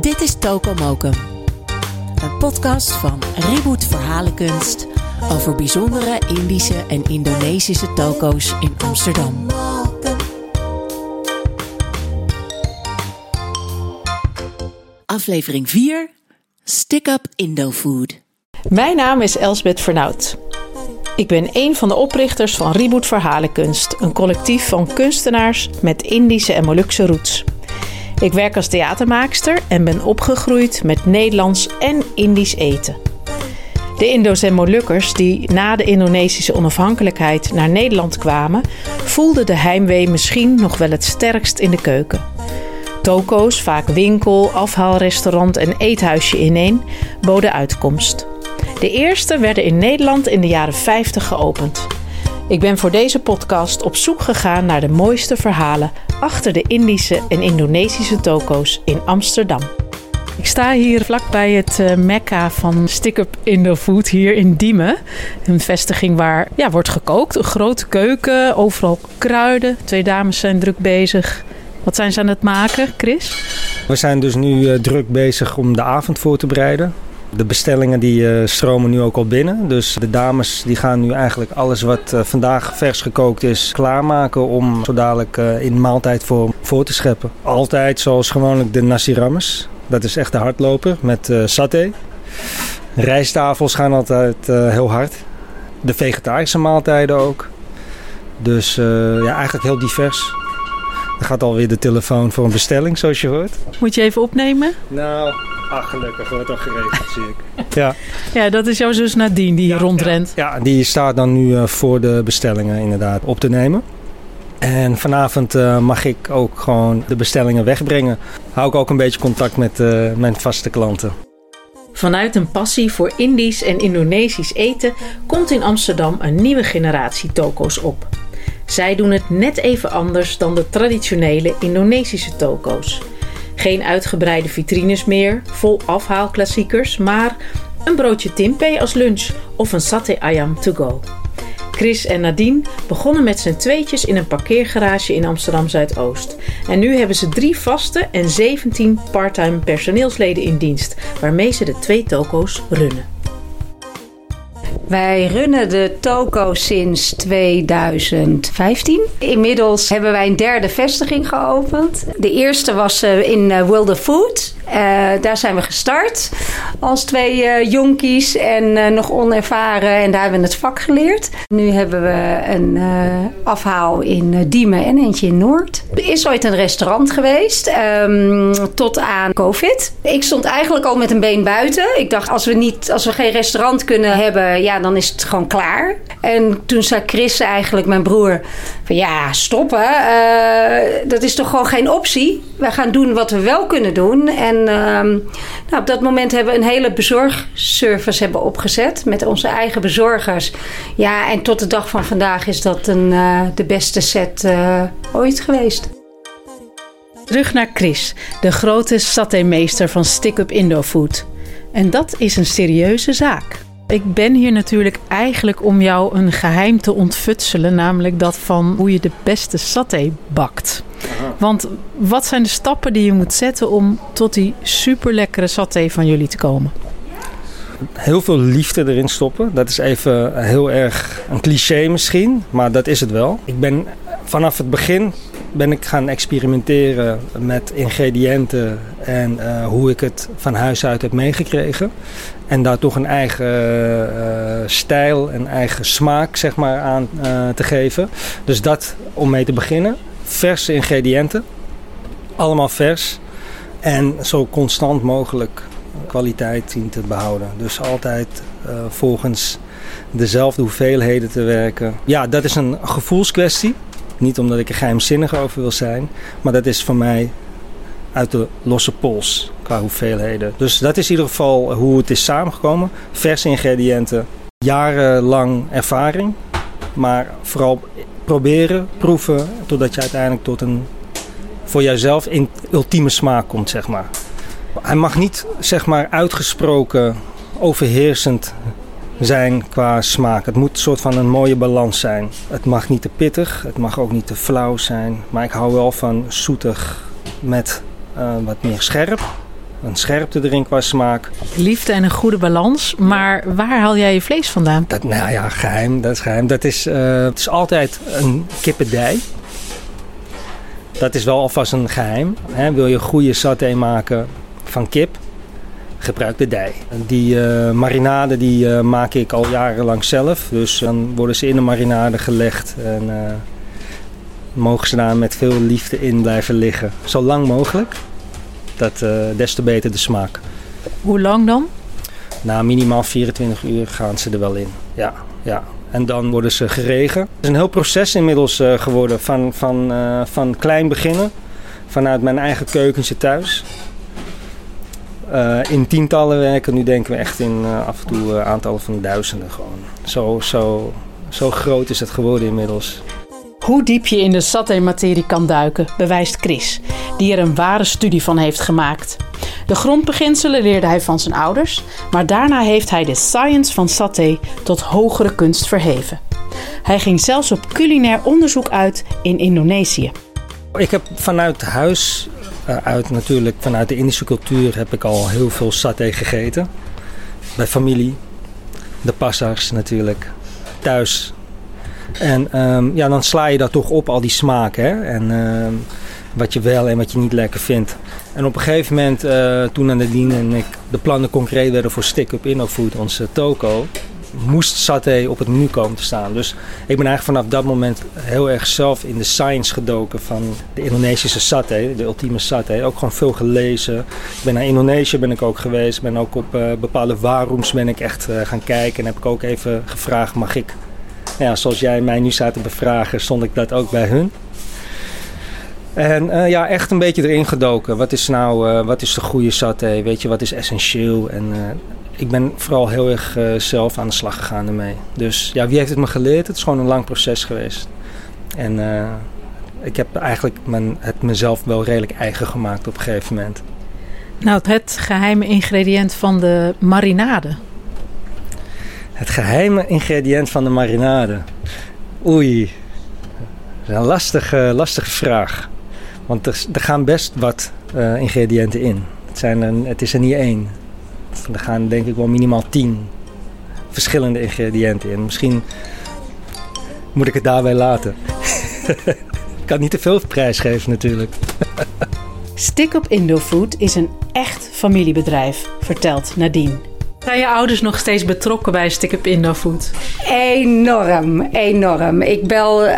Dit is Tokomokum, een podcast van Reboot Verhalenkunst over bijzondere Indische en Indonesische toko's in Amsterdam. Aflevering 4: Stick Up Indo Food. Mijn naam is Elsbeth Vernout. Ik ben een van de oprichters van Reboot Verhalenkunst, een collectief van kunstenaars met Indische en Molukse roots. Ik werk als theatermaakster en ben opgegroeid met Nederlands en Indisch eten. De Indo's en Molukkers die na de Indonesische onafhankelijkheid naar Nederland kwamen, voelden de heimwee misschien nog wel het sterkst in de keuken. Toko's, vaak winkel, afhaalrestaurant en eethuisje ineen, boden uitkomst. De eerste werden in Nederland in de jaren 50 geopend. Ik ben voor deze podcast op zoek gegaan naar de mooiste verhalen achter de Indische en Indonesische toko's in Amsterdam. Ik sta hier vlakbij het uh, mekka van Stick Up Indo Food hier in Diemen. Een vestiging waar ja, wordt gekookt. Een grote keuken, overal kruiden. Twee dames zijn druk bezig. Wat zijn ze aan het maken, Chris? We zijn dus nu uh, druk bezig om de avond voor te bereiden. De bestellingen die uh, stromen nu ook al binnen. Dus de dames die gaan nu eigenlijk alles wat uh, vandaag vers gekookt is klaarmaken om zo dadelijk uh, in maaltijdvorm voor te scheppen. Altijd zoals gewoonlijk de nasi rames. Dat is echt de hardloper met saté. Rijsttafels gaan altijd heel hard. De vegetarische maaltijden ook. Dus ja, eigenlijk heel divers. Er gaat alweer de telefoon voor een bestelling, zoals je hoort. Moet je even opnemen? Nou, ach gelukkig wordt al geregeld, zie ik. Ja. ja, dat is jouw zus Nadine die ja, rondrent. Ja, ja, die staat dan nu uh, voor de bestellingen inderdaad op te nemen. En vanavond uh, mag ik ook gewoon de bestellingen wegbrengen. Hou ik ook een beetje contact met uh, mijn vaste klanten. Vanuit een passie voor Indisch en Indonesisch eten komt in Amsterdam een nieuwe generatie toko's op. Zij doen het net even anders dan de traditionele Indonesische toko's. Geen uitgebreide vitrines meer, vol afhaalklassiekers, maar een broodje tempeh als lunch of een satay ayam to go. Chris en Nadine begonnen met z'n tweetjes in een parkeergarage in Amsterdam Zuidoost. En nu hebben ze drie vaste en 17 parttime personeelsleden in dienst, waarmee ze de twee toko's runnen. Wij runnen de toko sinds 2015. Inmiddels hebben wij een derde vestiging geopend. De eerste was in Wilder Food. Uh, daar zijn we gestart als twee jonkies en nog onervaren. En daar hebben we het vak geleerd. Nu hebben we een afhaal in Diemen en eentje in Noord. Er is ooit een restaurant geweest um, tot aan COVID. Ik stond eigenlijk al met een been buiten. Ik dacht, als we, niet, als we geen restaurant kunnen hebben, ja, dan is het gewoon klaar. En toen zei Chris eigenlijk, mijn broer, van ja, stoppen. dat is toch gewoon geen optie. Wij gaan doen wat we wel kunnen doen. En uh, nou, op dat moment hebben we een hele bezorgservice hebben opgezet met onze eigen bezorgers. Ja, en tot de dag van vandaag is dat een, uh, de beste set uh, ooit geweest. Terug naar Chris, de grote satémeester van Stick Up Indo Food. En dat is een serieuze zaak. Ik ben hier natuurlijk eigenlijk om jou een geheim te ontfutselen, namelijk dat van hoe je de beste saté bakt. Want wat zijn de stappen die je moet zetten om tot die super lekkere saté van jullie te komen? Heel veel liefde erin stoppen. Dat is even heel erg een cliché misschien, maar dat is het wel. Ik ben vanaf het begin ben ik gaan experimenteren met ingrediënten en uh, hoe ik het van huis uit heb meegekregen. En daar toch een eigen uh, stijl en eigen smaak zeg maar, aan uh, te geven. Dus dat om mee te beginnen. Verse ingrediënten. Allemaal vers. En zo constant mogelijk kwaliteit zien te behouden. Dus altijd volgens dezelfde hoeveelheden te werken. Ja, dat is een gevoelskwestie. Niet omdat ik er geheimzinnig over wil zijn, maar dat is voor mij uit de losse pols qua hoeveelheden. Dus dat is in ieder geval hoe het is samengekomen. Verse ingrediënten, jarenlang ervaring, maar vooral proberen, proeven, totdat je uiteindelijk tot een voor jouzelf in ultieme smaak komt, zeg maar. Hij mag niet, zeg maar, uitgesproken overheersend zijn qua smaak. Het moet een soort van een mooie balans zijn. Het mag niet te pittig, het mag ook niet te flauw zijn. Maar ik hou wel van zoetig, met uh, wat meer scherp. Een scherpte erin qua smaak. Liefde en een goede balans. Maar waar haal jij je vlees vandaan? Dat, nou ja, geheim. Dat is geheim. Dat is, uh, het is altijd een kippendij. Dat is wel alvast een geheim. Hè? Wil je goede saté maken van kip, gebruik de dij. Die uh, marinade die, uh, maak ik al jarenlang zelf. Dus dan worden ze in de marinade gelegd. En mogen ze daar met veel liefde in blijven liggen. Zo lang mogelijk. Dat, des te beter de smaak. Hoe lang dan? Na minimaal 24 uur gaan ze er wel in. Ja, ja. En dan worden ze geregen. Het is een heel proces inmiddels geworden. Van, van, van klein beginnen. Vanuit mijn eigen keukentje thuis. Uh, in tientallen werken. Nu denken we echt in uh, af en toe uh, aantallen van duizenden gewoon. Zo, zo, zo groot is het geworden inmiddels. Hoe diep je in de saté-materie kan duiken, bewijst Chris, die er een ware studie van heeft gemaakt. De grondbeginselen leerde hij van zijn ouders, maar daarna heeft hij de science van saté tot hogere kunst verheven. Hij ging zelfs op culinair onderzoek uit in Indonesië. Ik heb vanuit huis uh, uit natuurlijk vanuit de Indische cultuur heb ik al heel veel saté gegeten. Bij familie, de passars natuurlijk, thuis. En um, ja, dan sla je dat toch op, al die smaken. Hè? En uh, wat je wel en wat je niet lekker vindt. En op een gegeven moment, uh, toen Nadine en ik de plannen concreet werden voor Stick Up InnoFood, onze toko, moest saté op het menu komen te staan. Dus ik ben eigenlijk vanaf dat moment heel erg zelf in de science gedoken van de Indonesische saté, de ultieme saté. Ook gewoon veel gelezen. Ik ben naar Indonesië ben ik ook geweest. Ben ook op uh, bepaalde waaroms ben ik echt gaan kijken. En heb ik ook even gevraagd, mag ik, nou ja, zoals jij mij nu staat te bevragen, stond ik dat ook bij hun. En uh, ja, echt een beetje erin gedoken. Wat is nou, uh, wat is de goede saté? Weet je, wat is essentieel? En uh, ik ben vooral heel erg zelf aan de slag gegaan ermee. Dus ja, wie heeft het me geleerd? Het is gewoon een lang proces geweest. En ik heb eigenlijk mijn, het mezelf wel redelijk eigen gemaakt op een gegeven moment. Nou, het geheime ingrediënt van de marinade. Het geheime ingrediënt van de marinade. Oei, dat is een lastige, lastige vraag. Want er, gaan best wat uh, ingrediënten in. Het, zijn er, het is er niet één. Er gaan denk ik wel minimaal tien verschillende ingrediënten in. Misschien moet ik het daarbij laten. ik kan niet te veel prijs geven natuurlijk. Stick Up Indofood is een echt familiebedrijf, vertelt Nadine. Zijn je ouders nog steeds betrokken bij Stick Up Indofood? Enorm, enorm. Ik bel uh,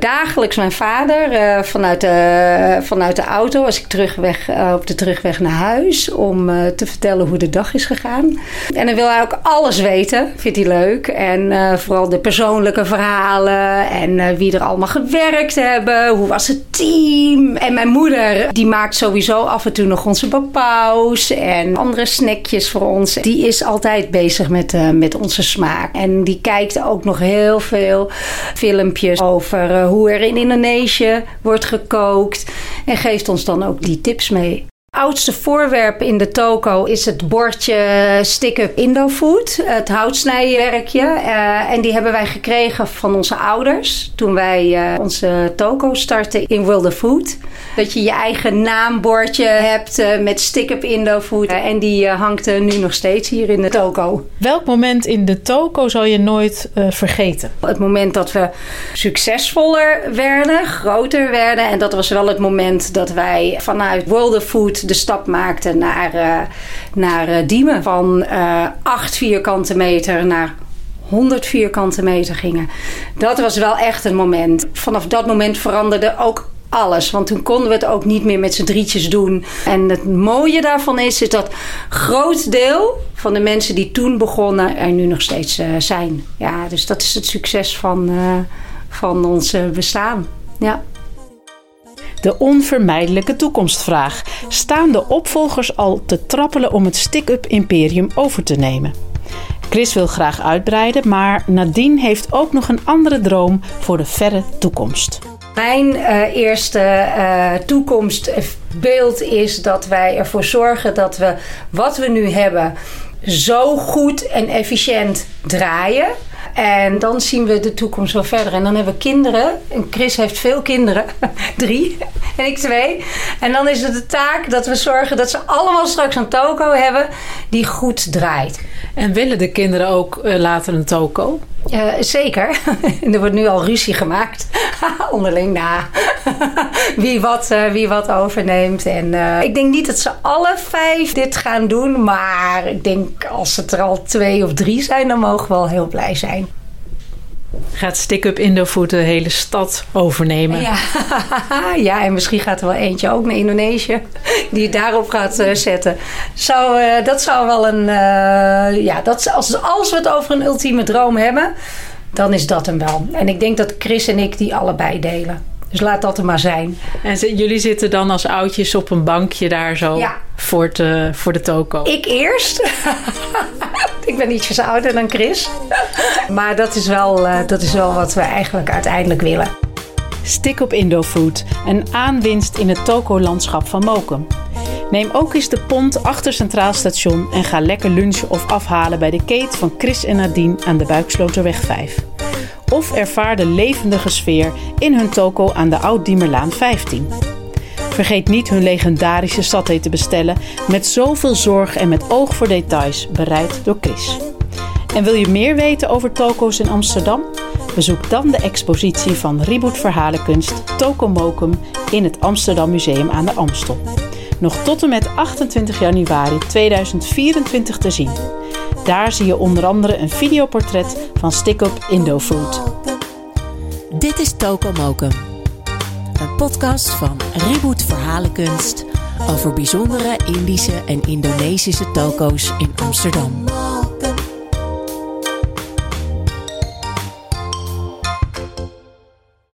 dagelijks mijn vader uh, vanuit, de, vanuit de auto als ik terugweg, uh, op de terugweg naar huis om te vertellen hoe de dag is gegaan. En dan wil hij ook alles weten, vindt hij leuk. En vooral de persoonlijke verhalen en wie er allemaal gewerkt hebben, hoe was het team. En mijn moeder, die maakt sowieso af en toe nog onze papaus en andere snackjes voor ons. Is altijd bezig met, uh, met onze smaak. En die kijkt ook nog heel veel filmpjes over uh, hoe er in Indonesië wordt gekookt. En geeft ons dan ook die tips mee oudste voorwerp in de toko is het bordje Stick-up Indofood. Het houtsnijwerkje. Uh, en die hebben wij gekregen van onze ouders toen wij uh, onze toko startten in Wilder Food. Dat je je eigen naambordje hebt uh, met Stick-up Indofood. en die hangt nu nog steeds hier in de toko. Welk moment in de toko zal je nooit vergeten? Het moment dat we succesvoller werden, groter werden. En dat was wel het moment dat wij vanuit Wilder Food de stap maakte naar, uh, naar uh, Diemen. Van uh, 8 vierkante meter naar 100 vierkante meter gingen. Dat was wel echt een moment. Vanaf dat moment veranderde ook alles. Want toen konden we het ook niet meer met z'n drietjes doen. En het mooie daarvan is, is dat groot deel van de mensen die toen begonnen er nu nog steeds zijn. Ja, dus dat is het succes van, van ons bestaan. Ja. De onvermijdelijke toekomstvraag. Staan de opvolgers al te trappelen om het stick-up imperium over te nemen? Chris wil graag uitbreiden, maar Nadine heeft ook nog een andere droom voor de verre toekomst. Mijn uh, eerste uh, toekomstbeeld is dat wij ervoor zorgen dat we wat we nu hebben zo goed en efficiënt draaien En dan zien we de toekomst wel verder. En dan hebben we kinderen. En Chris heeft veel kinderen. Drie. En ik twee. En dan is het de taak dat we zorgen dat ze allemaal straks een toko hebben die goed draait. En willen de kinderen ook eh, later een toko? Uh, zeker. er wordt nu al ruzie gemaakt. Onderling na. wie, wat, uh, wie wat overneemt. En ik denk niet dat ze alle vijf dit gaan doen. Maar ik denk als het er al twee of drie zijn, dan mogen we wel heel blij zijn. Gaat Stick Up Indofood de hele stad overnemen? Ja. ja, en misschien gaat er wel eentje ook naar Indonesië. Die het daarop gaat uh, zetten. Zou, uh, dat zou wel een... Uh, ja, dat, als, als we het over een ultieme droom hebben... dan is dat hem wel. En ik denk dat Chris en ik die allebei delen. Dus laat dat er maar zijn. En jullie zitten dan als oudjes op een bankje daar zo ja. voor, te, voor de toko? Ik eerst. ik ben ietsjes ouder dan Chris. maar dat is, wel, uh, dat is wel wat we eigenlijk uiteindelijk willen. Stik op Indofood, een aanwinst in het toko-landschap van Mokum. Neem ook eens de pont achter Centraal Station en ga lekker lunchen of afhalen bij de kate van Chris en Nadine aan de Buiksloterweg 5 of ervaar de levendige sfeer in hun toko aan de Oud-Diemerlaan 15. Vergeet niet hun legendarische saté te bestellen met zoveel zorg en met oog voor details, bereid door Chris. En wil je meer weten over toko's in Amsterdam? Bezoek dan de expositie van Reboot Verhalenkunst Toko Mokum in het Amsterdam Museum aan de Amstel. Nog tot en met 28 januari 2024 te zien. Daar zie je onder andere een videoportret van Stick-Up Indofood. Dit is Toko Mokum. Een podcast van Reboot Verhalenkunst over bijzondere Indische en Indonesische toko's in Amsterdam.